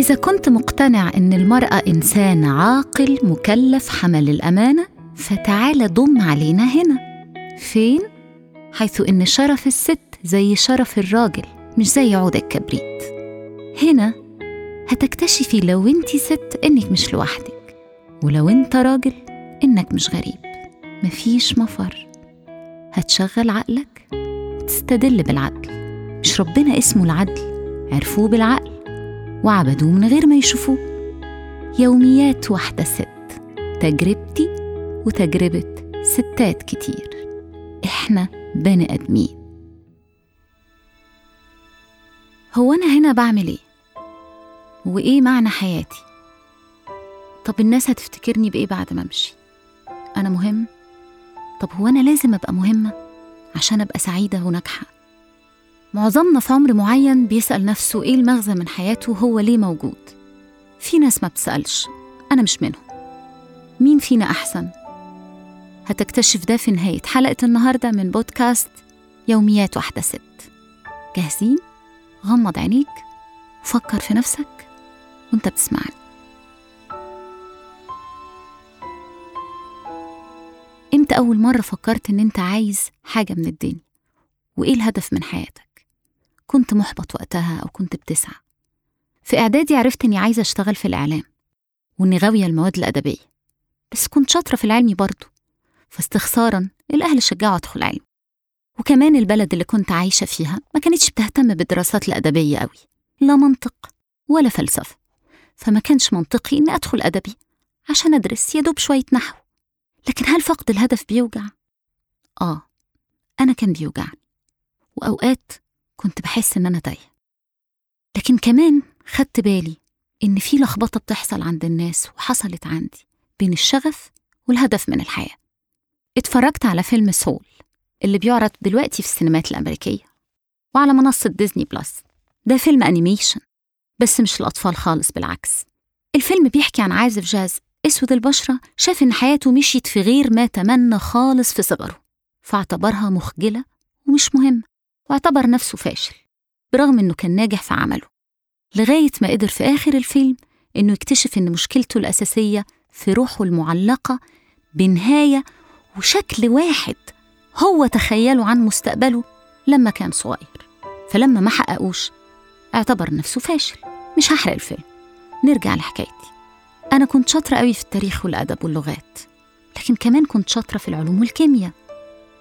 إذا كنت مقتنع إن المرأة إنسان عاقل مكلف حمل الأمانة فتعال ضم علينا هنا. فين؟ حيث إن شرف الست زي شرف الراجل مش زي عود الكبريت. هنا هتكتشفي لو أنت ست إنك مش لوحدك ولو أنت راجل إنك مش غريب. مفيش مفر. هتشغل عقلك وتستدل بالعدل. مش ربنا اسمه العدل عرفوه بالعقل. وعبدوه من غير ما يشوفوه يوميات واحدة ست تجربتي وتجربة ستات كتير إحنا بني آدمين هو أنا هنا بعمل إيه؟ وإيه معنى حياتي؟ طب الناس هتفتكرني بإيه بعد ما أمشي؟ أنا مهم؟ طب هو أنا لازم أبقى مهمة عشان أبقى سعيدة وناجحة؟ معظمنا في عمر معين بيسأل نفسه إيه المغزى من حياته وهو ليه موجود في ناس ما بتسألش أنا مش منهم مين فينا أحسن؟ هتكتشف ده في نهاية حلقة النهاردة من بودكاست يوميات واحدة ست جاهزين؟ غمض عينيك وفكر في نفسك وأنت بتسمعني إمتى أول مرة فكرت إن أنت عايز حاجة من الدنيا؟ وإيه الهدف من حياتك؟ كنت محبط وقتها أو كنت بتسعى. في إعدادي عرفت إني عايزة أشتغل في الإعلام وإني غاوية المواد الأدبية بس كنت شاطرة في العلمي برضه فاستخسارا الأهل شجعوا أدخل علم. وكمان البلد اللي كنت عايشة فيها ما كانتش بتهتم بالدراسات الأدبية قوي لا منطق ولا فلسفة. فما كانش منطقي إني أدخل أدبي عشان أدرس يا دوب شوية نحو. لكن هل فقد الهدف بيوجع؟ آه أنا كان بيوجعني. وأوقات كنت بحس إن أنا تايهة. لكن كمان خدت بالي إن في لخبطة بتحصل عند الناس وحصلت عندي بين الشغف والهدف من الحياة. اتفرجت على فيلم Soul اللي بيعرض دلوقتي في السينمات الأمريكية وعلى منصة Disney Plus. ده فيلم animation بس مش الأطفال خالص بالعكس. الفيلم بيحكي عن عازف جاز أسود البشرة شاف إن حياته مشيت في غير ما تمنى خالص في صغره فاعتبرها مخجلة ومش مهمة. واعتبر نفسه فاشل برغم إنه كان ناجح في عمله. لغاية ما قدر في آخر الفيلم إنه يكتشف إن مشكلته الأساسية في روحه المعلقة بنهاية وشكل واحد هو تخيله عن مستقبله لما كان صغير. فلما ما حققوش اعتبر نفسه فاشل. مش هحرق الفيلم. نرجع لحكايتي. أنا كنت شاطرة قوي في التاريخ والأدب واللغات لكن كمان كنت شاطرة في العلوم والكيمياء.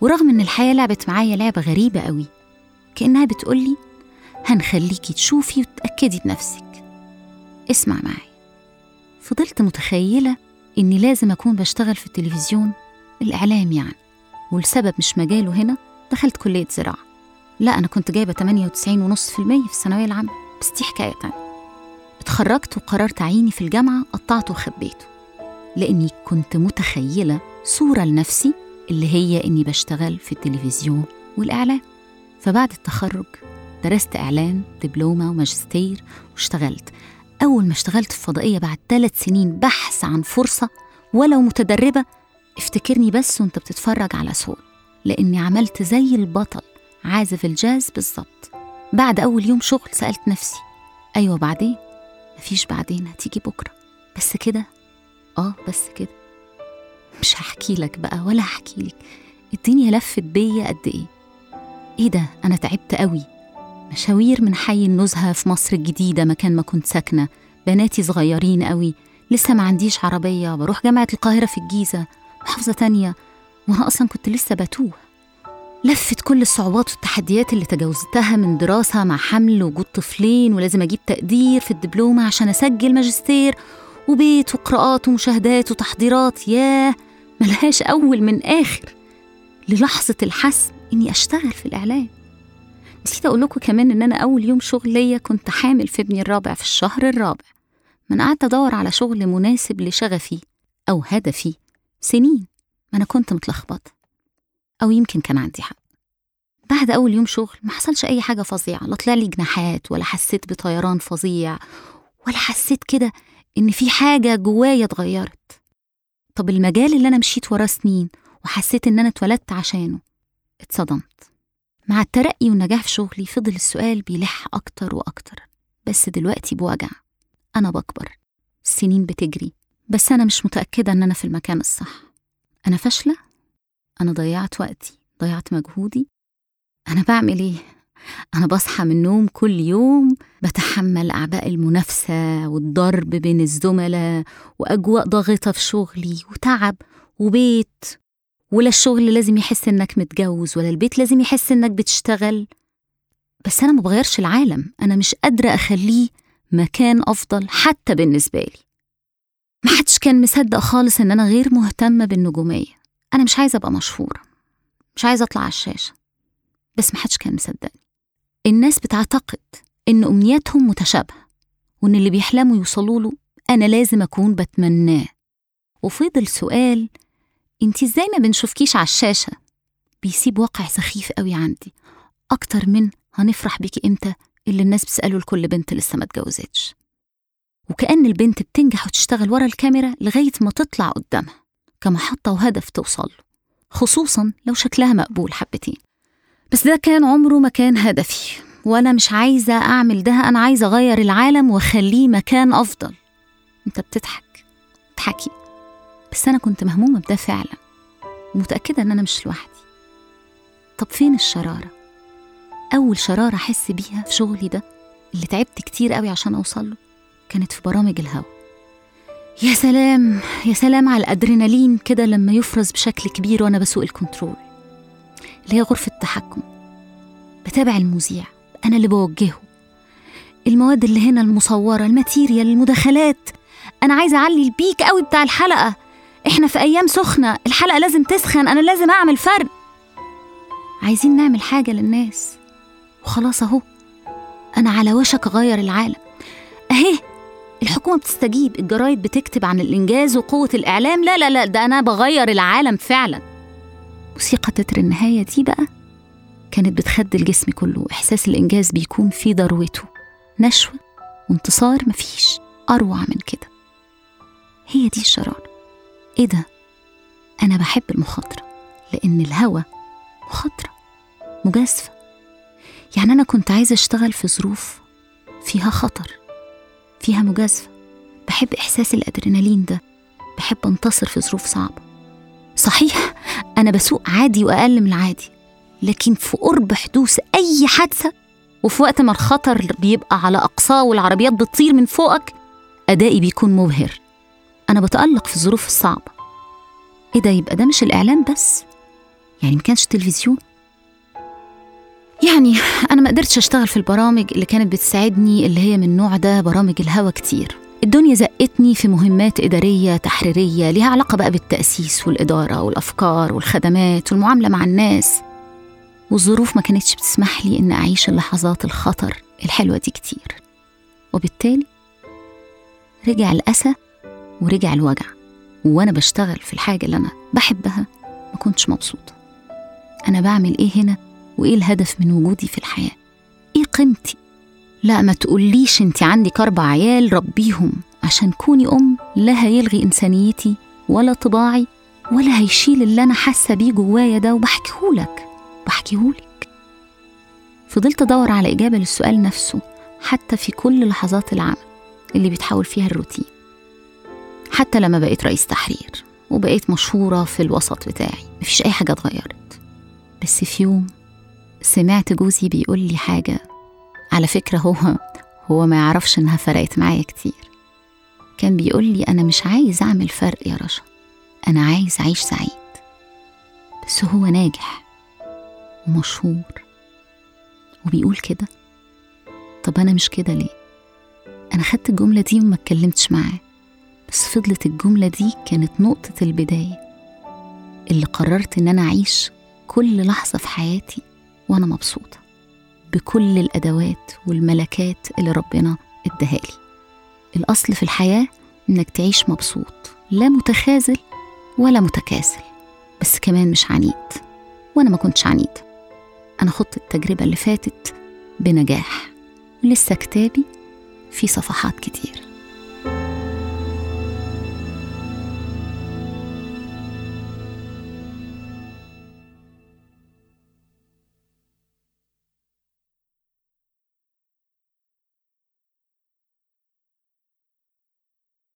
ورغم إن الحياة لعبت معايا لعبة غريبة قوي كأنها بتقولي هنخليكي تشوفي وتتأكدي بنفسك. اسمع معايا. فضلت متخيلة إني لازم أكون بشتغل في التلفزيون الإعلام يعني. ولسبب مش مجاله هنا دخلت كلية زراعة. لا أنا كنت جايبة 98.5% في الثانوية العامة بس دي حكاية تانية. اتخرجت وقررت عيني في الجامعة قطعته وخبيته لأني كنت متخيلة صورة لنفسي اللي هي إني بشتغل في التلفزيون والإعلام. فبعد التخرج درست إعلام دبلومة وماجستير واشتغلت. أول ما اشتغلت في فضائية بعد ثلاث سنين بحث عن فرصة ولو متدربة افتكرني بس وانت بتتفرج على سول لأني عملت زي البطل عازف الجاز بالظبط. بعد أول يوم شغل سألت نفسي أيوة بعدين؟ مفيش بعدين هتيجي بكرة. بس كده؟ آه بس كده. مش هحكي لك بقى ولا هحكي لك. الدنيا لفت بيا قد إيه؟ إيه ده؟ أنا تعبت قوي مشاوير من حي النزهة في مصر الجديدة مكان ما كنت ساكنة. بناتي صغيرين قوي لسه ما عنديش عربية. بروح جامعة القاهرة في الجيزة. محافظة تانية. وأنا أصلا كنت لسه بتوه. لفت كل الصعوبات والتحديات اللي تجاوزتها من دراسة مع حمل وجود طفلين ولازم أجيب تقدير في الدبلومة عشان أسجل ماجستير وبيت وقراءات ومشاهدات وتحضيرات. ياه! ملهاش أول من آخر. للحظة الحسم إني أشتغل في الإعلام. نسيت أقول لكم كمان إن أنا أول يوم شغل ليا كنت حامل في ابني الرابع في الشهر الرابع. من قعدت أدور على شغل مناسب لشغفي أو هدفي سنين ما أنا كنت متلخبطة أو يمكن كان عندي حق. بعد أول يوم شغل ما حصلش أي حاجة فظيعة لا طلع لي جناحات ولا حسيت بطيران فظيع ولا حسيت كده إن في حاجة جوايا اتغيرت. طب المجال اللي أنا مشيت وراه سنين وحسيت إن أنا اتولدت عشانه اتصدمت. مع الترقي والنجاح في شغلي فضل السؤال بيلح أكتر وأكتر. بس دلوقتي بوجع. أنا بكبر. السنين بتجري. بس أنا مش متأكدة إن أنا في المكان الصح. أنا فاشلة؟ أنا ضيعت وقتي. ضيعت مجهودي. أنا بعمل إيه؟ أنا بصحى من النوم كل يوم بتحمل أعباء المنافسة والضرب بين الزملاء وأجواء ضاغطة في شغلي وتعب وبيت. ولا الشغل لازم يحس إنك متجوز ولا البيت لازم يحس إنك بتشتغل. بس أنا ما بغيرش العالم. أنا مش قادرة أخليه مكان أفضل حتى بالنسبة لي. محدش كان مصدق خالص إن أنا غير مهتمة بالنجومية. أنا مش عايزة أبقى مشهورة. مش عايزة أطلع على الشاشة. بس محدش كان مصدقني. الناس بتعتقد إن أمنياتهم متشابهة وإن اللي بيحلموا يوصلوا له أنا لازم أكون بتمناه. وفضل سؤال انت إزاي ما بنشوفكيش على الشاشة؟ بيسيب واقع سخيف قوي عندي. أكتر من هنفرح بيكي إمتى اللي الناس بتسأله لكل بنت لسه ما اتجوزتش. وكأن البنت بتنجح وتشتغل ورا الكاميرا لغاية ما تطلع قدامها كمحطة وهدف توصل له خصوصا لو شكلها مقبول حبتين. بس ده كان عمره ما كان هدفي وأنا مش عايزة أعمل ده أنا عايزة أغير العالم وأخليه مكان أفضل. أنت بتضحك بتحكي بس أنا كنت مهمومة بده فعلا ومتأكدة إن أنا مش لوحدي. طب فين الشرارة؟ أول شرارة أحس بيها في شغلي ده اللي تعبت كتير قوي عشان أوصل له كانت في برامج الهوا. يا سلام يا سلام على الأدرينالين كده لما يفرز بشكل كبير وأنا بسوق الكنترول. اللي هي غرفة التحكم بتابع المذيع أنا اللي بوجهه. المواد اللي هنا المصورة ال material المداخلات. أنا عايزة أعلي ال peak قوي بتاع الحلقة. إحنا في أيام سخنة الحلقة لازم تسخن أنا لازم أعمل فرق. عايزين نعمل حاجة للناس. وخلاص أهو أنا على وشك أغير العالم. أهي الحكومة بتستجيب الجرايد بتكتب عن الإنجاز وقوة الإعلام. لا لا لا ده أنا بغير العالم فعلا. موسيقى تتر النهاية دي بقى كانت بتخدل جسمي كله إحساس الإنجاز بيكون في ذروته. نشوة وانتصار مفيش أروع من كده. هي دي الشرارة. إيه ده؟ أنا بحب المخاطرة لأن الهوى مخاطرة مجازفة. يعني أنا كنت عايزة أشتغل في ظروف فيها خطر فيها مجازفة. بحب إحساس الأدرينالين ده بحب أنتصر في ظروف صعبة. صحيح أنا بسوق عادي وأقل من العادي لكن في قرب حدوث أي حادثة وفي وقت ما الخطر بيبقى على أقصاه والعربيات بتطير من فوقك أدائي بيكون مبهر. أنا بتألق في الظروف الصعبة. إيه ده يبقى ده مش الإعلام بس؟ يعني ما كانش تلفزيون يعني أنا ما قدرتش أشتغل في البرامج اللي كانت بتساعدني اللي هي من النوع ده برامج الهوا كتير. الدنيا زقتني في مهمات إدارية تحريرية ليها علاقة بقى بالتأسيس والإدارة والأفكار والخدمات والمعاملة مع الناس. والظروف ما كانتش بتسمح لي إن أعيش اللحظات الخطر الحلوة دي كتير. وبالتالي رجع الأسى ورجع الوجع. وأنا بشتغل في الحاجة اللي أنا بحبها ما كنتش مبسوطة. أنا بعمل إيه هنا؟ وإيه الهدف من وجودي في الحياة؟ إيه قيمتي؟ لا ما تقوليش انت عندك أربع عيال ربيهم. عشان كوني أم لا هيلغي إنسانيتي ولا طباعي ولا هيشيل اللي أنا حاسة بيه جوايا ده وبحكيهولك. بحكيهولك. فضلت أدور على إجابة للسؤال نفسه حتى في كل لحظات العمل اللي بيتحول فيها الروتين. حتى لما بقيت رئيس تحرير وبقيت مشهورة في الوسط بتاعي. مفيش أي حاجة اتغيرت. بس في يوم سمعت جوزي بيقول لي حاجة. على فكرة هو هو ما يعرفش إنها فرقت معايا كتير. كان بيقول لي أنا مش عايز أعمل فرق يا رشا. أنا عايز أعيش سعيد. بس هو ناجح ومشهور وبيقول كده. طب أنا مش كده ليه؟ أنا خدت الجملة دي وما اتكلمتش معاه. بس فضلت الجملة دي كانت نقطة البداية اللي قررت إن أنا أعيش كل لحظة في حياتي وأنا مبسوطة بكل الأدوات والملكات اللي ربنا اداها لي. الأصل في الحياة إنك تعيش مبسوط لا متخاذل ولا متكاسل بس كمان مش عنيد وأنا ما كنتش عنيد. أنا خضت التجربة اللي فاتت بنجاح ولسه كتابي في صفحات كتير.